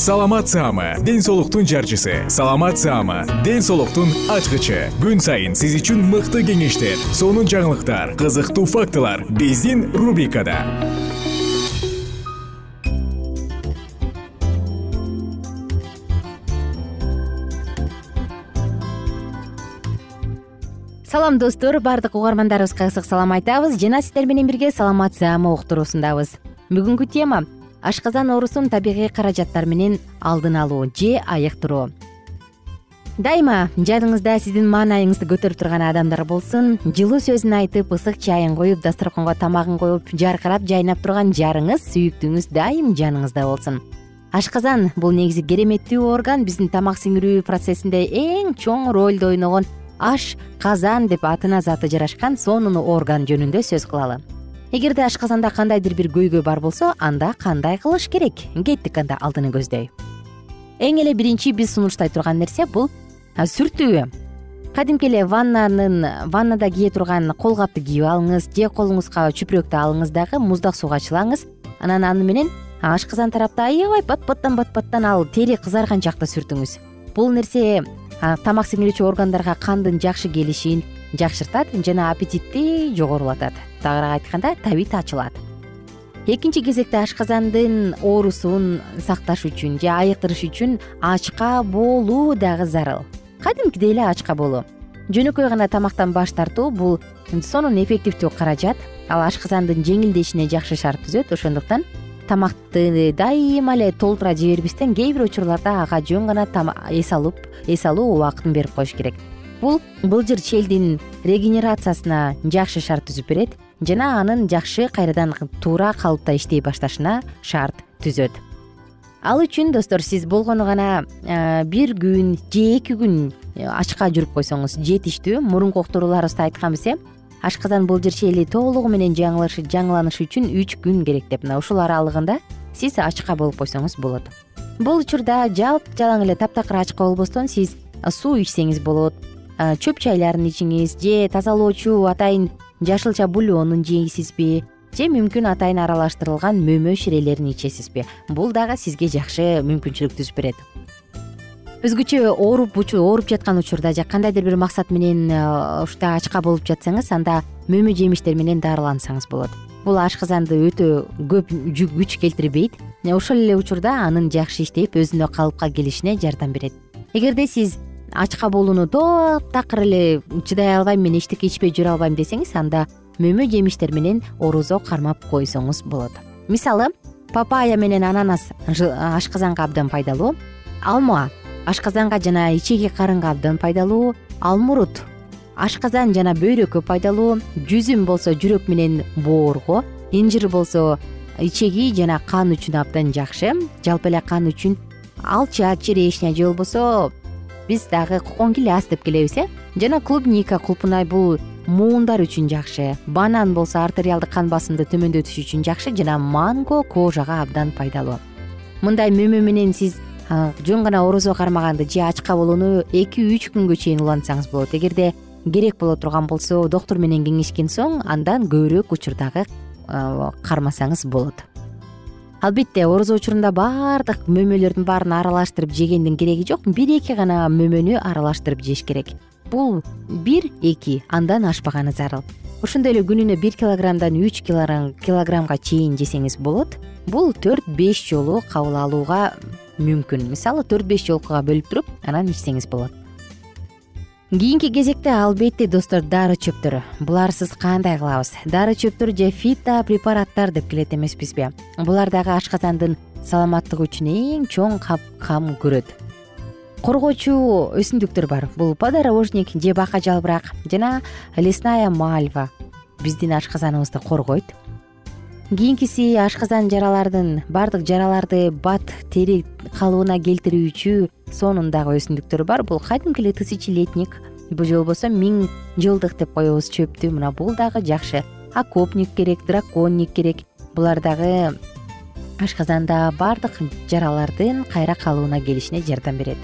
саламат саама ден соолуктун жарчысы. Саламат саама ден соолуктун ачкычы. Күн сайын сиз үчүн мыкты кеңештер сонун жаңылыктар кызыктуу фактылар биздин рубрикада. Салам достор баардык угармандарыбызга ысык салам айтабыз. Жана сиздер менен бирге саламат саама уктуруусундабыз. Бүгүнкү тема ашказан оорусун табигый каражаттар менен алдын алуу же айыктыруу дайыма жаныңызда сиздин маанайыңызды көтөрүп турган адамдар болсун жылуу сөзүн айтып ысык чайын коюп дасторконго тамагын коюп жаркырап жайнап турган жарыңыз сүйүктүүңүз дайым жаныңызда болсун. Ашказан бул негизи кереметтүү орган биздин тамак сиңирүү процессинде эң чоң ролду ойногон аш казан деп атына заты жарашкан сонун орган жөнүндө сөз кылалы эгерде ашказанда кандайдыр бир көйгөй бар болсо анда кандай кылыш керек? Кеттик анда алдыны көздөй. Эң эле биринчи биз сунуштай турган нерсе бул сүртүү. Кадимки эле ваннанын ваннада кие турган кол капты кийип алыңыз же колуңузга чүпүрөктү алыңыз дагы муздак суга чылаңыз анан аны менен ашказан тарапты аябай бат баттан бат баттан ал тери кызарганчакта сүртүңүз. Бул нерсе тамак сиңирүүчү органдарга кандын жакшы келишин жакшыртат жана аппетитти жогорулатат. Тагыраак айтканда табит ачылат. Экинчи кезекте ашказандын оорусун сакташ үчүн же айыктырыш үчүн ачка болуу дагы зарыл. Кадимкидей эле ачка болуу. Жөнөкөй гана тамактан баш тартуу бул сонун эффективдүү каражат. Ал ашказандын жеңилдешине жакшы шарт түзөт. Ошондуктан тамакты дайыма эле толтура жибербестен кээ бир учурларда ага жөн гана эс алып эс алуу убактын берип коюш керек бул былжыр челдин регенерациясына жакшы шарт түзүп берет жана анын жакшы кайрадан туура калыпта иштей башташына шарт түзөт. Ал үчүн достор сиз болгону гана э, бир күн же эки күн э, ачка жүрүп койсоңуз жетиштүү мурунку уктурууларыбызда айтканбыз э ашказан былжыр чели толугу менен жаңыланыш үчүн үч күн керек деп мына ушул аралыгында сиз ачка болуп койсоңуз болот. Бул учурда жап жалаң эле таптакыр ачка болбостон сиз суу ичсеңиз болот чөп чайларын ичиңиз же тазалоочу атайын жашылча бульонун жейсизби же мүмкүн атайын аралаштырылган мөмө ширелерин ичесизби. Бул дагы сизге жакшы мүмкүнчүлүк түзүп берет. Өзгөчө ооруп ооруп жаткан учурда же кандайдыр бир максат менен э, ушундай ачка болуп жатсаңыз анда мөмө жемиштер менен дарылансаңыз болот. Бул ашказанды өтө көп күч келтирбейт. Ошол эле учурда анын жакшы иштеп өзүнө калыпка келишине жардам берет. Эгерде сиз ачка болууну таптакыр эле чыдай албайм мен эчтеке ичпей жүрө албайм десеңиз анда мөмө жемиштер менен орозо кармап койсоңуз болот. Мисалы папайя менен ананас ашказанга абдан пайдалуу алма ашказанга жана ичеги карынга абдан пайдалуу алмурут ашказан жана бөйрөккө пайдалуу жүзүм болсо жүрөк менен боорго инжир болсо ичеги жана кан үчүн абдан жакшы. Жалпы эле кан үчүн алча черешня же болбосо биз дагы кокон киляс деп келебиз э? Жана клубника кулпунай бул муундар үчүн жакшы банан болсо артериалдык кан басымды төмөндөтүш үчүн жакшы жана манго кожага абдан пайдалуу. Мындай мөмө менен сиз жөн гана орозо кармаганды же ач кабылууну эки үч күнгө чейин улантсаңыз болот. Эгерде керек боло турган болсо доктур менен кеңешкен соң андан көбүрөөк учурдагы кармасаңыз болот албетте орозо учурунда баардык мөмөлөрдүн баарын аралаштырып жегендин кереги жок. Бир эки гана мөмөнү аралаштырып жеш керек. Бул бир эки андан ашпаганы зарыл. Ошондой эле күнүнө бир килограммдан үч килограммга чейин жесеңиз болот. Бул төрт беш жолу кабыл алууга мүмкүн. Мисалы төрт беш жолкуга бөлүп туруп анан ичсеңиз болот кийинки кезекте албетте достор дары чөптөр буларсыз кандай кылабыз? Дары чөптөр же фито препараттар деп келет эмеспизби? Булар дагы ашказандын саламаттыгы үчүн эң чоң кам көрөт. Коргоочу өсүмдүктөр бар. Бул подорожник же бака жалбырак жана лесная мальва. Биздин ашказаныбызды коргойт кийинкиси ашказан жаралардын баардык жараларды бат тери калыбына келтирүүчү сонундагы өсүмдүктөр бар. Бул кадимки эле тысячелетник же болбосо миң жылдык деп коебуз чөптү. Мына бул дагы жакшы. Окопник керек драконник керек. Булар дагы ашказанда баардык жаралардын кайра калыбына келишине жардам берет.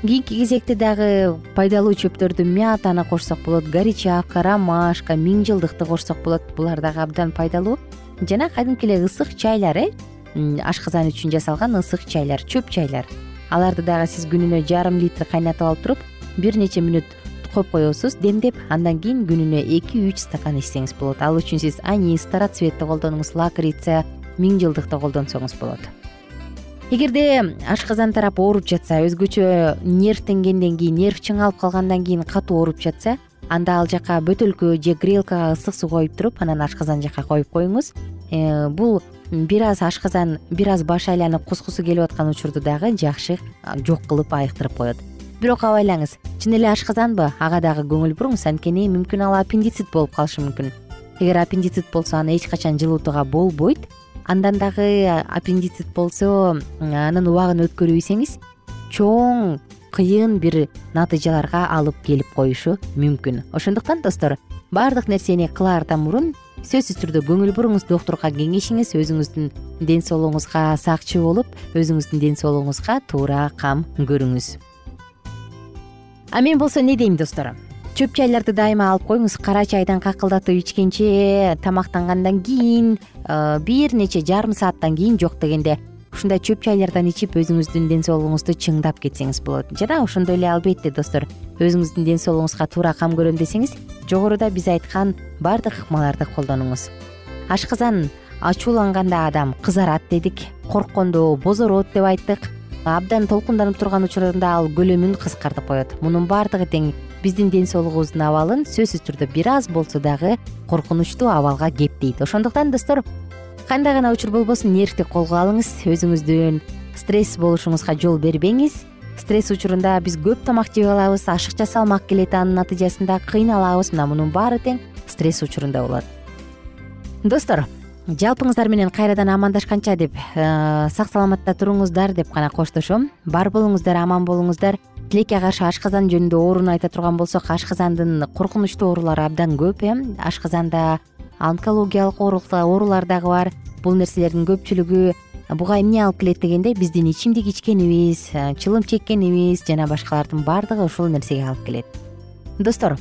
Кийинки кезекте дагы пайдалуу чөптөрдү мятаны кошсок болот? Горячавка ромашка миң жылдыкты кошсок болот? Булар дагы абдан пайдалуу жана кадимки эле ысык чайлар э ашказан үчүн жасалган ысык чайлар чөп чайлар. Аларды дагы сиз күнүнө жарым литр кайнатып алып туруп бир нече мүнөт коюп коесуз демдеп андан кийин күнүнө эки үч стакан ичсеңиз болот. Ал үчүн сиз анис староцветти колдонуңуз лакрица миң жылдыкты колдонсоңуз болот. Эгерде ашказан тарап ооруп жатса өзгөчө нервтенгенден кийин нерв чыңалып калгандан кийин катуу ооруп жатса анда ал жака бөтөлкө же грелкага ысык суу коюп туруп анан ашказан жака коюп коюңуз. Э, бул бир аз ашказан бир аз баш айланып кускусу келип аткан учурду дагы жакшы жок кылып айыктырып коет. Бирок абайлаңыз чын эле ашказанбы ага дагы көңүл буруңуз анткени мүмкүн ал аппендицит болуп калышы мүмкүн. Эгер аппендицит болсо аны эч качан жылуутууга болбойт андан дагы аппендицит болсо анын убагын өткөрбөйсеңиз чоң кыйын бир натыйжаларга алып келип коюшу мүмкүн. Ошондуктан достор баардык нерсени кылаардан мурун сөзсүз түрдө көңүл буруңуз доктурга кеңешиңиз өзүңүздүн ден соолугуңузга сакчы болуп өзүңүздүн ден соолугуңузга туура кам көрүңүз. А мен болсо не дейм достор? Чөп чайларды дайыма алып коюңуз кара чайдан какылдатып ичкенче тамактангандан кийин э, бир нече жарым сааттан кийин жок дегенде ушундай чөп чайлардан ичип өзүңүздүн ден соолугуңузду чыңдап кетсеңиз болот. Жана ошондой эле албетте достор өзүңүздүн ден соолугуңузга туура кам көрөм десеңиз жогоруда биз айткан баардык ыкмаларды колдонуңуз. Ашказан ачууланганда адам кызарат дедик корккондо бозорот деп айттык. Абдан толкунданып турган учурунда ал көлөмүн кыскартып коет. Мунун баардыгы тең биздин ден соолугубуздун абалын сөзсүз түрдө бир аз болсо дагы коркунучтуу абалга кептейт ошондуктан достор кандай гана учур болбосун нервти колго алыңыз өзүңүздүн стресс болушуңузга жол бербеңиз. Стресс учурунда биз көп тамак жеп алабыз ашыкча салмак келет анын натыйжасында кыйналабыз. Мына мунун баары тең стресс учурунда болот. Достор жалпыңыздар менен кайрадан амандашканча деп э, сак саламатта туруңуздар деп гана коштошом. Бар болуңуздар аман болуңуздар. Тилекке каршы ашказан жөнүндө ооруну айта турган болсок ашказандын коркунучтуу оорулары абдан көп э. Ашказанда онкологиялык оорулар дагы бар. Бул нерселердин көпчүлүгү буга эмне алып келет дегенде биздин ичимдик ичкенибиз э, чылым чеккенибиз жана башкалардын баардыгы ушул нерсеге алып келет. Достор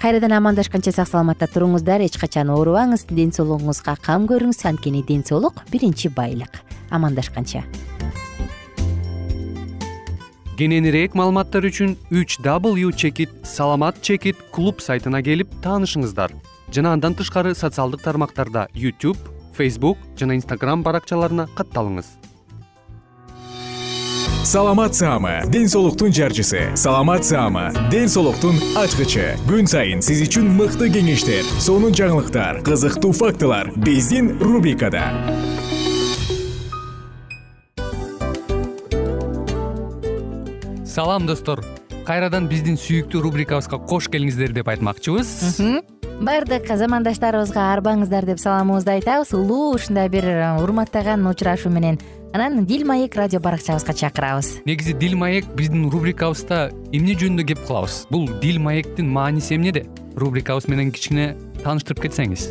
кайрадан амандашканча сак саламатта туруңуздар. Эч качан оорубаңыз ден соолугуңузга кам көрүңүз. Анткени ден соолук биринчи байлык. Амандашканча. Кененирээк маалыматтар үчүн үч w чекит саламат чекит клуб сайтына келип таанышыңыздар жана андан тышкары социалдык тармактарда youtube facebook жана instagram баракчаларына катталыңыз. Саламат саама ден соолуктун жарчысы. Саламат саама ден соолуктун ачкычы. Күн сайын сиз үчүн мыкты кеңештер сонун жаңылыктар кызыктуу фактылар биздин рубрикада. Салам достор. Кайрадан биздин сүйүктүү рубрикабызга кош келиңиздер деп айтмакчыбыз баардык замандаштарыбызга арбаңыздар деп саламыбызды айтабыз. Улуу ушундай бир урматтаган учурашуу менен анан дил маек радио баракчабызга чакырабыз. Негизи дил маек биздин рубрикабызда эмне жөнүндө кеп кылабыз? Бул дил маектин мааниси эмнеде? Рубрикабыз менен кичине тааныштырып кетсеңиз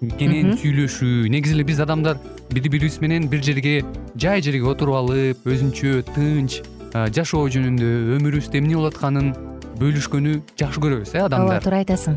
кенен сүйлөшүү негизи эле биз адамдар бири бирибиз менен бир жерге жай жерге отуруп алып өзүнчө тынч жашоо жөнүндө өмүрүбүздө эмне болуп атканын бөлүшкөнү жакшы көрөбүз э адамдар. Ооба туура айтасың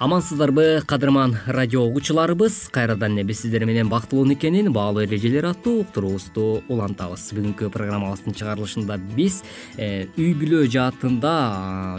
амансыздарбы кадырман радио угуучуларыбыз. Кайрадан эле биз сиздер менен бактылуу никенин баалуу эрежелери аттуу уктуруубузду улантабыз. Бүгүнкү программабыздын чыгарылышында биз э, үй бүлө жаатында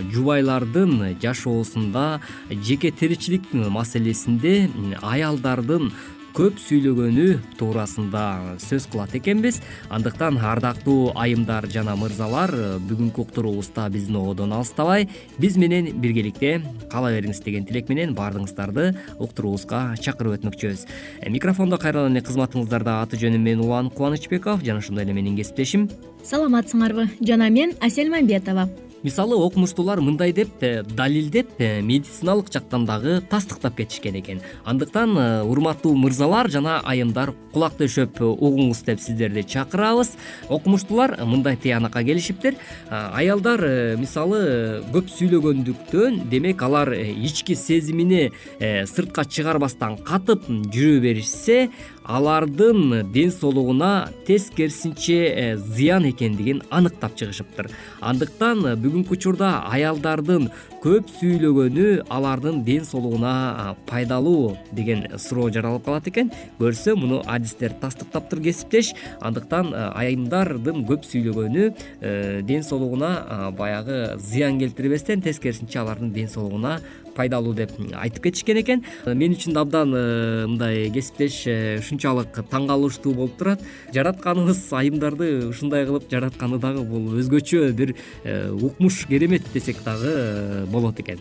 жубайлардын жашоосунда жеке тиричилик маселесинде аялдардын көп сүйлөгөнү туурасында сөз кылат экенбиз. Андыктан ардактуу айымдар жана мырзалар бүгүнкү уктуруубузда биздин ободон алыстабай. Биз менен биргеликте кала бериңиз деген тилек менен баардыгыңыздарды уктуруубузга чакырып өтмөкчүбүз. Э, микрофондо кайрадан эле кызматыңыздарда аты жөнүм мен улан кубанычбеков. Жана ошондой эле менин кесиптешим. Саламатсыңарбы. Жана мен асель мамбетова мисалы окумуштуулар мындай деп э, далилдеп э, медициналык жактан дагы тастыктап кетишкен экен. Андыктан э, урматтуу мырзалар жана айымдар кулак төшөп угуңуз деп сиздерди чакырабыз. Окумуштуулар мындай тыянакка келишиптир аялдар мисалы көп сүйлөгөндүктөн демек алар ички сезимине сыртка чыгарбастан катып жүрө беришсе алардын ден соолугуна тескерисинче зыян экендигин аныктап чыгышыптыр. Андыктан бүгүнкү учурда аялдардын көп сүйлөгөнү алардын ден соолугуна пайдалуу деген суроо жаралып калат экен. Көрсө муну адистер тастыктаптыр кесиптеш. Андыктан айымдардын көп сүйлөгөнү э, ден соолугуна баягы зыян келтирбестен тескерисинче алардын ден соолугуна пайдалуу деп айтып кетишкен экен. Мен үчүн да абдан э, мындай кесиптеш э, ушунчалык таң калыштуу болуп турат. Жаратканыбыз айымдарды ушундай кылып жаратканы дагы бул өзгөчө бир э, укмуш керемет десек дагы болот экен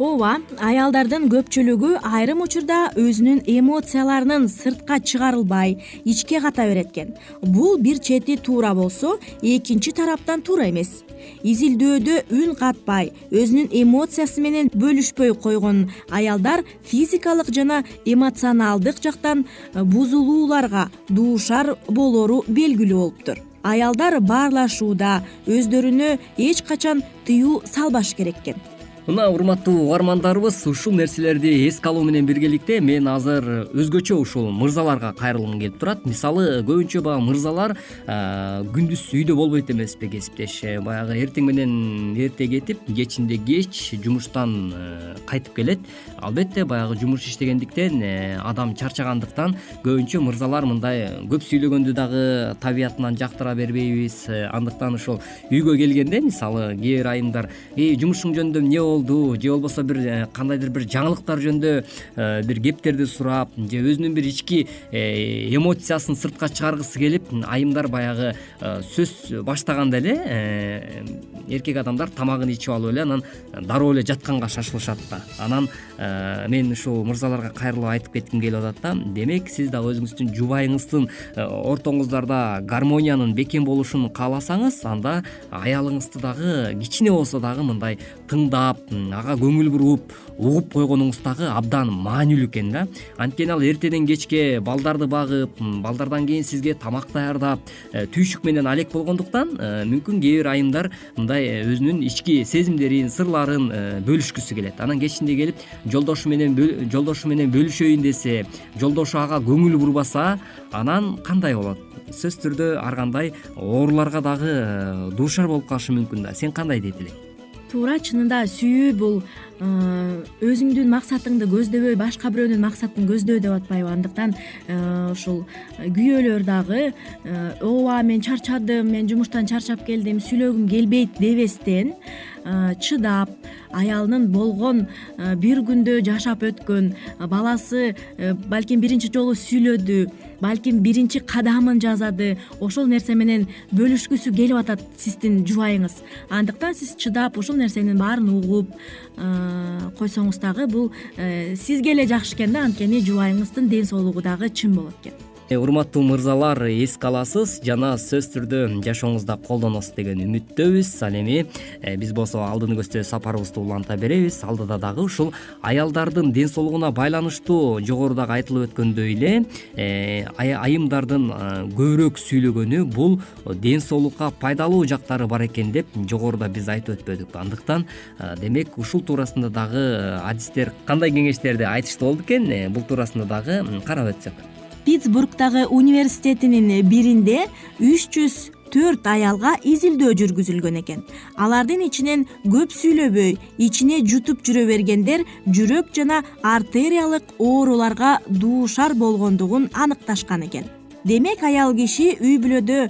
ооба аялдардын көпчүлүгү айрым учурда өзүнүн эмоцияларынын сыртка чыгарылбай ичке ката берет экен бул бир чети туура болсо экинчи тараптан туура эмес. Изилдөөдө үн катпай өзүнүн эмоциясы менен бөлүшпөй койгон аялдар физикалык жана эмоционалдык жактан бузулууларга дуушар болору белгилүү болуптур аялдар баарлашууда өздөрүнө эч качан тыюу салбаш керек экен мына урматтуу угармандарыбыз ушул нерселерди эске алуу менен биргеликте мен азыр өзгөчө ушул мырзаларга кайрылгым келип турат. Мисалы көбүнчө баягы мырзалар күндүз үйдө болбойт эмеспи кесиптеш. Э, баягы эртең менен эрте кетип кечинде кеч жумуштан э, кайтып келет. Албетте баягы жумуш иштегендиктен э, адам чарчагандыктан көбүнчө мырзалар мындай көп сүйлөгөндү дагы табиятынан жактыра бербейбиз. Андыктан ушул үйгө келгенде мисалы кээ бир айымдар жумушуң жөнүндө эмне болду же болбосо бир э, кандайдыр бир жаңылыктар жөнүндө э, бир кептерди сурап же өзүнүн бир ички э, эмоциясын сыртка чыгаргысы келип айымдар баягы сөз баштаганда эле эркек адамдар тамагын ичип алып эле анан дароо эле жатканга шашылышат да. Анан мен ушул мырзаларга кайрылып айтып кетким келип атат да. Демек сиз дагы өзүңүздүн жубайыңыздын ортоңуздарда гармониянын бекем болушун кааласаңыз анда аялыңызды дагы кичине болсо дагы мындай тыңдап ага көңүл буруп угуп койгонуңуз дагы абдан маанилүү экен да. Анткени ал эртеден кечке балдарды багып балдардан кийин сизге тамак даярдап э, түйшүк менен алек болгондуктан э, мүмкүн кээ бир айымдар мындай э, өзүнүн ички сезимдерин сырларын бөлүшкүсү келет. Анан кечинде келип жолдошу менен жолдошу менен бөлүшөйүн десе жолдошу ага көңүл бурбаса анан кандай болот? Сөзсүз түрдө ар кандай ооруларга дагы дуушар болуп калышы мүмкүн да. Сен кандай дейт элең туура чынында сүйүү бул э, өзүңдүн максатыңды көздөбөй башка бирөөнүн максатын көздөө деп атпайбы. Андыктан э, ушул күйөөлөр дагы э, ооба мен чарчадым мен жумуштан чарчап келдим сүйлөгүм келбейт дебестен чыдап аялынын болгон бир күндө жашап өткөн баласы балким биринчи жолу сүйлөдү балким биринчи кадамын жасады ошол нерсе менен бөлүшкүсү келип атат сиздин жубайыңыз. Андыктан сиз чыдап ушул нерсенин баарын угуп койсоңуз дагы бул э, сизге эле жакшы экен да анткени жубайыңыздын ден соолугу дагы чың болот экен урматтуу мырзалар эске аласыз жана сөзсүз түрдө жашооңузда колдоносуз деген үмүттөбүз. Ал эми э, биз болсо алдыны көздөй сапарыбызды уланта беребиз. Алдыда дагы ушул аялдардын ден соолугуна байланыштуу жогорудагы айтылып өткөндөй эле э, айымдардын көбүрөөк сүйлөгөнү бул ден соолукка пайдалуу жактары бар экен деп жогоруда биз айтып өтпөдүкпү андыктан демек ушул туурасында дагы адистер кандай кеңештерди айтышты болду экен? Бул туурасында дагы карап өтсөк питтсбургдагы университетинин биринде үч жүз төрт аялга изилдөө жүргүзүлгөн экен. Алардын ичинен көп сүйлөбөй ичине жутуп жүрө бергендер жүрөк жана артериялык ооруларга дуушар болгондугун аныкташкан экен. Демек аял киши үй бүлөдө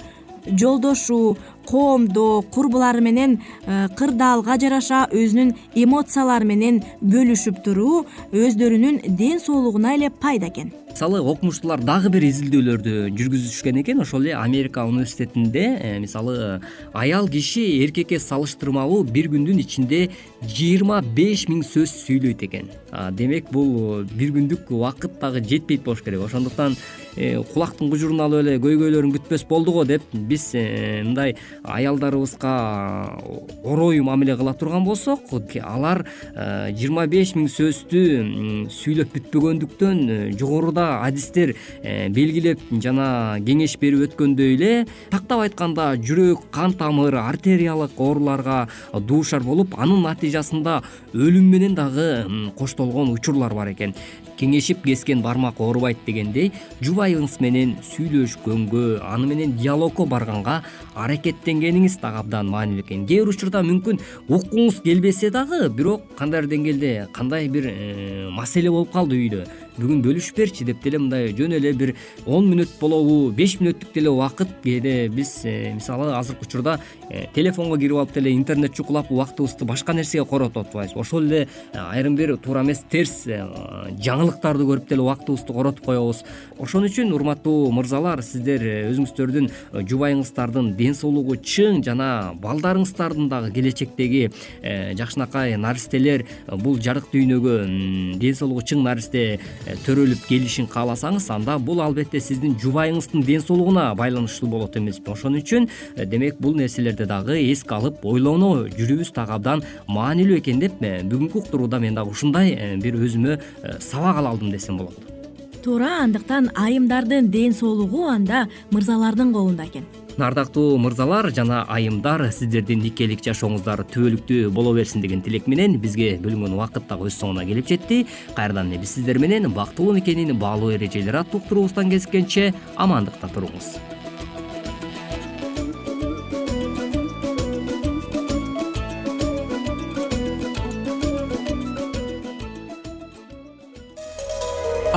жолдошу коомдо курбулары менен э, кырдаалга жараша өзүнүн эмоциялары менен бөлүшүп туруу өздөрүнүн ден соолугуна эле пайда экен мисалы окумуштуулар дагы бир изилдөөлөрдү жүргүзүшкөн экен. Ошол эле америка университетинде э, мисалы аял киши эркекке салыштырмалуу бир күндүн ичинде жыйырма беш миң сөз сүйлөйт экен. Демек бул бир күндүк убакыт дагы жетпейт болуш керек. Ошондуктан э, кулактын кужурун алып эле көйгөйлөрүн күтпөс болду го деп биз мындай аялдарыбызга ороою мамиле кыла турган болсок алар э, жыйырма беш миң сөздү сүйлөп бүтпөгөндүктөн э, адистер э, белгилеп жана кеңеш берип өткөндөй эле тактап айтканда жүрөк кан тамыр артериялык ооруларга дуушар болуп анын натыйжасында өлүм менен дагы коштолгон учурлар бар экен. Кеңешип кескен бармак оорубайт дегендей жубайыңыз менен сүйлөшкөнгө аны менен диалогко барганга аракеттенгениңиз дагы абдан маанилүү экен. Кээ бир учурда мүмкүн уккуңуз келбесе дагы бирок кандайдыр деңгээлде кандай бир э, маселе болуп калды үйдө бүгүн бөлүшүп берчи деп деле мындай жөн эле бир он мүнөт болобу беш мүнөттүк деле убакыт кээде биз э, мисалы азыркы учурда э, телефонго кирип алып деле интернет чукулап убактыбызды башка нерсеге коротуп атпайбызбы ошол эле айрым бир туура эмес терс жаңылыктарды көрүп деле убактыбызды коротуп коебуз. Ошон үчүн урматтуу мырзалар сиздер өзүңүздөрдүн жубайыңыздардын ден соолугу чың жана балдарыңыздардын дагы келечектеги э, жакшынакай наристелер бул жарык дүйнөгө ден соолугу чың наристе э, төрөлүп келишин кааласаңыз анда бул албетте сиздин жубайыңыздын ден соолугуна байланыштуу болот эмеспи ошон үчүн э, демек бул нерселерди дагы эске алып ойлоно жүрүүбүз дагы абдан маанилүү экен деп бүгүнкү уктурууда мен дагы ушундай бир өзүмө сабак ала алдым десем болот. Туура андыктан айымдардын ден соолугу анда мырзалардын колунда экен ардактуу мырзалар жана айымдар сиздердин никелик жашооңуздар түбөлүктүү боло берсин деген тилек менен бизге бөлүнгөн убакыт дагы өз соңуна келип жетти. Кайрадан эле биз сиздер менен бактылуу никенин баалуу эрежелери аттуу уктуруубуздан кезишкенче амандыкта туруңуз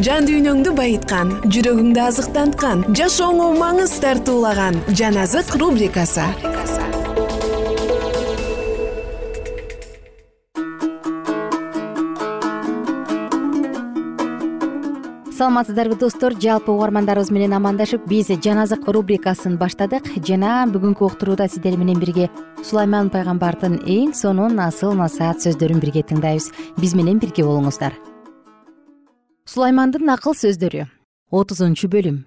жан дүйнөңдү байыткан жүрөгүңдү азыктанткан жашооңо маңыз тартуулаган жан азык рубрикасы. Саламатсыздарбы достор. Жалпы угармандарыбыз менен амандашып биз жаназык рубрикасын баштадык. Жана бүгүнкү уктурууда сиздер менен бирге сулайман пайгамбардын эң сонун асыл насаат сөздөрүн бирге тыңдайбыз. Биз менен бирге болуңуздар сулаймандын акыл сөздөрү. Отузунчу бөлүм.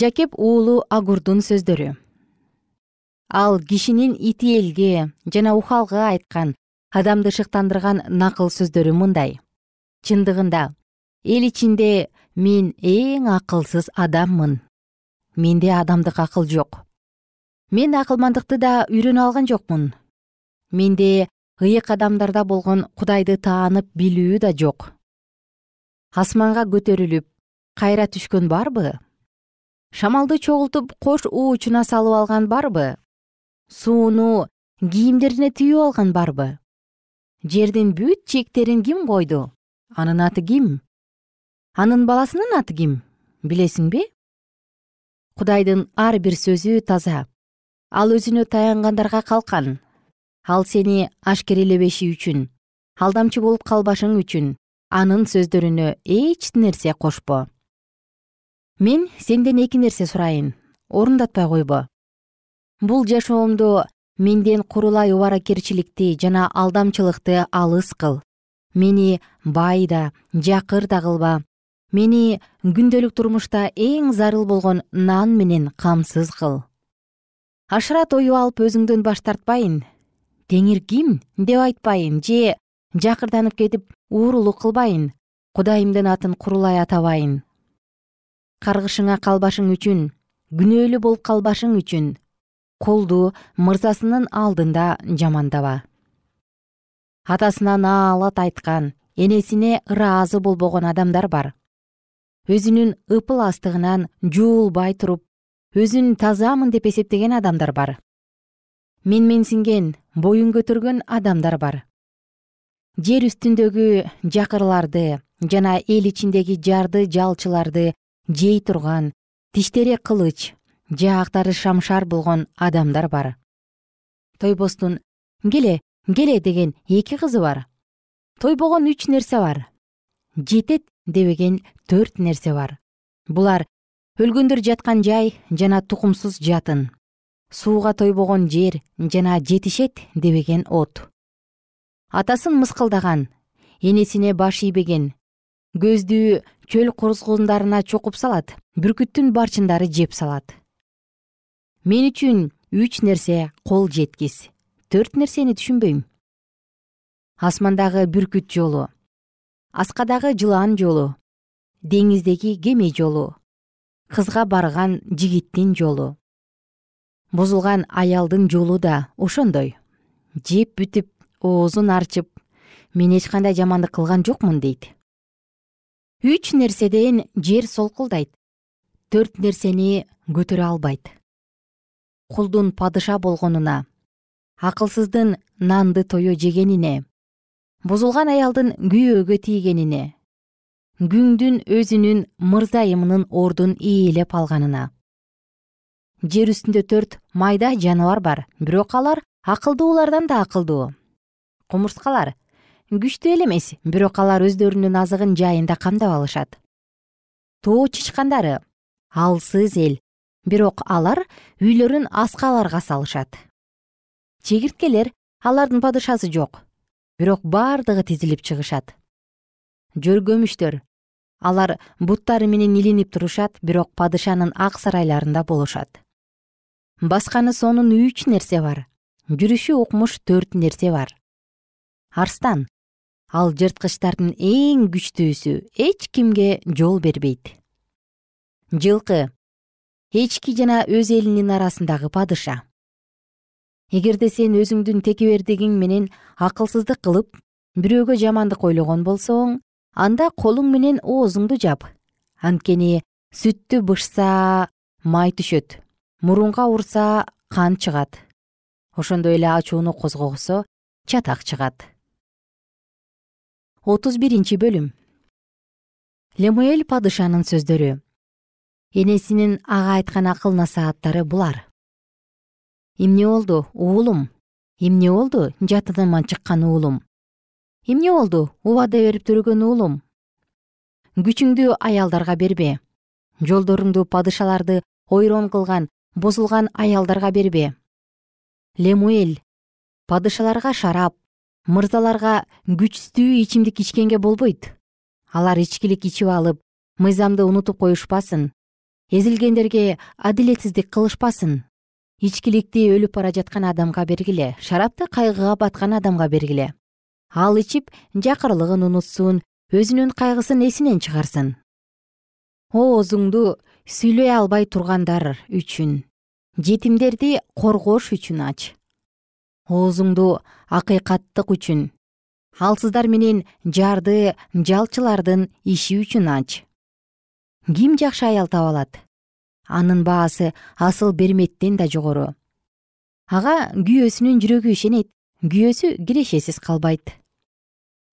Жакеп уулу агурдун сөздөрү. Ал кишинин ити элге жана ухалга айткан адамды шыктандырган накыл сөздөрү мындай. Чындыгында эл ичинде мен эң акылсыз адаммын. Менде адамдык акыл жок. Мен акылмандыкты да үйрөнө алган жокмун. Менде ыйык адамдарда болгон кудайды таанып билүү да жок асманга көтөрүлүп кайра түшкөн барбы? Шамалды чогултуп кош уучуна салып алган барбы? Сууну кийимдерине түйүп алган барбы? Жердин бүт чектерин ким койду? Анын аты ким? Анын баласынын аты ким? Билесиңби кудайдын ар бир сөзү таза. Ал өзүнө таянгандарга калкан. Ал сени ашкерелебеши үчүн алдамчы болуп калбашың үчүн анын сөздөрүнө эч нерсе кошпо. Мен сенден эки нерсе сурайын орундатпай койбо. Бул жашоомду менден курулай убаракерчиликти жана алдамчылыкты алыс кыл. Мени бай да жакыр да кылба. Мени күндөлүк турмушта эң зарыл болгон нан менен камсыз кыл. Ашырат оюп алып өзүңдөн баш тартпайын. Теңир ким? Деп айтпайын. Же жакырданып кетип уурулук кылбайын кудайымдын атын курулай атабайын. Каргышыңа калбашың үчүн күнөөлүү болуп калбашың үчүн кулду мырзасынын алдында жамандаба. Атасына наалат айткан энесине ыраазы болбогон адамдар бар. Өзүнүн ыпыл астыгынан жуулбай туруп өзүн тазамын деп эсептеген адамдар бар. Менменсинген боюн көтөргөн адамдар бар жер үстүндөгү жакырларды жана эл ичиндеги жарды жалчыларды жей турган тиштери кылыч жаактары шамшар болгон адамдар бар. Тойбостун келе келе деген эки кызы бар. Тойбогон үч нерсе бар. Жетет дебеген төрт нерсе бар. Булар өлгөндөр жаткан жай жана тукумсуз жатын сууга тойбогон жер жана жетишет дебеген от атасын мыскылдаган энесине баш ийбеген көздү чөл кузгундарына чукуп салат бүркүттүн барчындары жеп салат. Мен үчүн үч нерсе кол жеткис төрт нерсени түшүнбөйм. Асмандагы бүркүт жолу аскадагы жылан жолу деңиздеги кеме жолу кызга барган жигиттин жолу. Бузулган аялдын жолу да ошондой. Жеп бүтүп оозун арчып мен эч кандай жамандык кылган жокмун дейт. Үч нерседен жер солкулдайт төрт нерсени көтөрө албайт. Кулдун падыша болгонуна акылсыздын нанды тое жегенине бузулган аялдын күйөөгө тийгенине күңдүн өзүнүн мырзайымынын ордун ээлеп алганына. Жер үстүндө төрт майда жаныбар бар бирок алар акылдуулардан да акылдуу кумурскалар күчтүү эле эмес бирок алар өздөрүнүн азыгын жайында камдап алышат. Тоо чычкандары алсыз эл. Бирок алар үйлөрүн аскаларга салышат. Чегирткелер алардын падышасы жок. Бирок бардыгы тизилип чыгышат. Жөргөмүштөр алар буттары менен илинип турушат бирок падышанын ак сарайларында болушат. Басканы сонун үч нерсе бар. Жүрүшү укмуш төрт нерсе бар арстан. Ал жырткычтардын эң күчтүүсү эч кимге жол бербейт. Жылкы. Эчки жана өз элинин арасындагы падыша. Эгерде сен өзүңдүн текебердигиң менен акылсыздык кылып бирөөгө жамандык ойлогон болсоң анда колуң менен оозуңду жап. Анткени сүттү бышса май түшөт мурунга урса кан чыгат. Ошондой эле ачууну козгосо чатак чыгат отуз биринчи бөлүм. Лемуэль падышанын сөздөрү. Энесинин ага айткан акыл насааттары булар. Эмне болду уулум? Эмне болду жатыныман чыккан уулум? Эмне болду убада берип төрөгөн уулум? Күчүңдү аялдарга бербе. Жолдоруңду падышаларды ойрон кылган бузулган аялдарга бербе. Лемуэль падышаларга шарап мырзаларга күчтүү ичимдик ичкенге болбойт. Алар ичкилик ичип алып мыйзамды унутуп коюшпасын эзилгендерге адилетсиздик кылышпасын. Ичкиликти өлүп бара жаткан адамга бергиле шарапты кайгыга баткан адамга бергиле. Ал ичип жакырлыгын унутсун өзүнүн кайгысын эсинен чыгарсын. Оозуңду сүйлөй албай тургандар үчүн жетимдерди коргош үчүн ач. Оозуңду акыйкаттык үчүн. Алсыздар менен жарды жалчылардын иши үчүн ач. Ким жакшы аял таба алат? Анын баасы асыл берметтен да жогору. Ага күйөөсүнүн жүрөгү ишенет күйөөсү кирешесиз калбайт.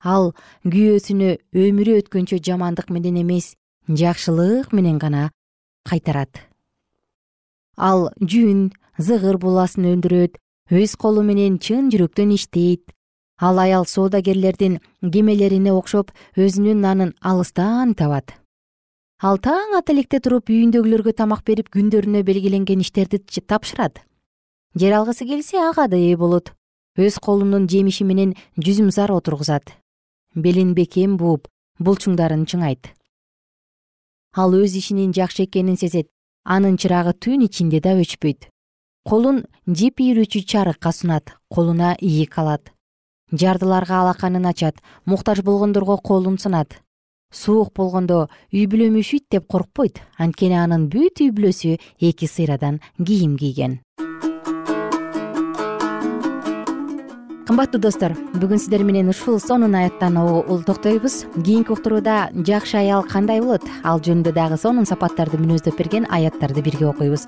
Ал күйөөсүнө өмүрү өткөнчө жамандык менен эмес жакшылык менен гана кайтарат. Ал жүн зыгыр буласын өндүрөт өз колу менен чын жүрөктөн иштейт. Ал аял соодагерлердин кемелерине окшоп өзүнүн нанын алыстан табат. Ал таң ата электе туруп үйүндөгүлөргө тамак берип күндөрүнө белгиленген иштерди тапшырат. Жер алгысы келсе ага да ээ болот. Өз колунун жемиши менен жүзүмсар отургузат. Белин бекем бууп булчуңдарын чыңайт. Ал өз ишинин жакшы экенин сезет. Анын чырагы түн ичинде да өчпөйт колун жип ийрүүчү чарыкка сунат колуна ийик алат. Жардыларга алаканын ачат муктаж болгондорго колун сунат. Суук болгондо үй бүлөм үшүйт деп коркпойт анткени анын бүт үй бүлөсү эки сыйрадан кийим кийген. Кымбаттуу достор бүгүн сиздер менен ушул сонун аяттан токтобуз кийинки уктурууда жакшы аял кандай болот? Ал жөнүндө дагы сонун сапаттарды мүнөздөп берген аяттарды бирге окуйбуз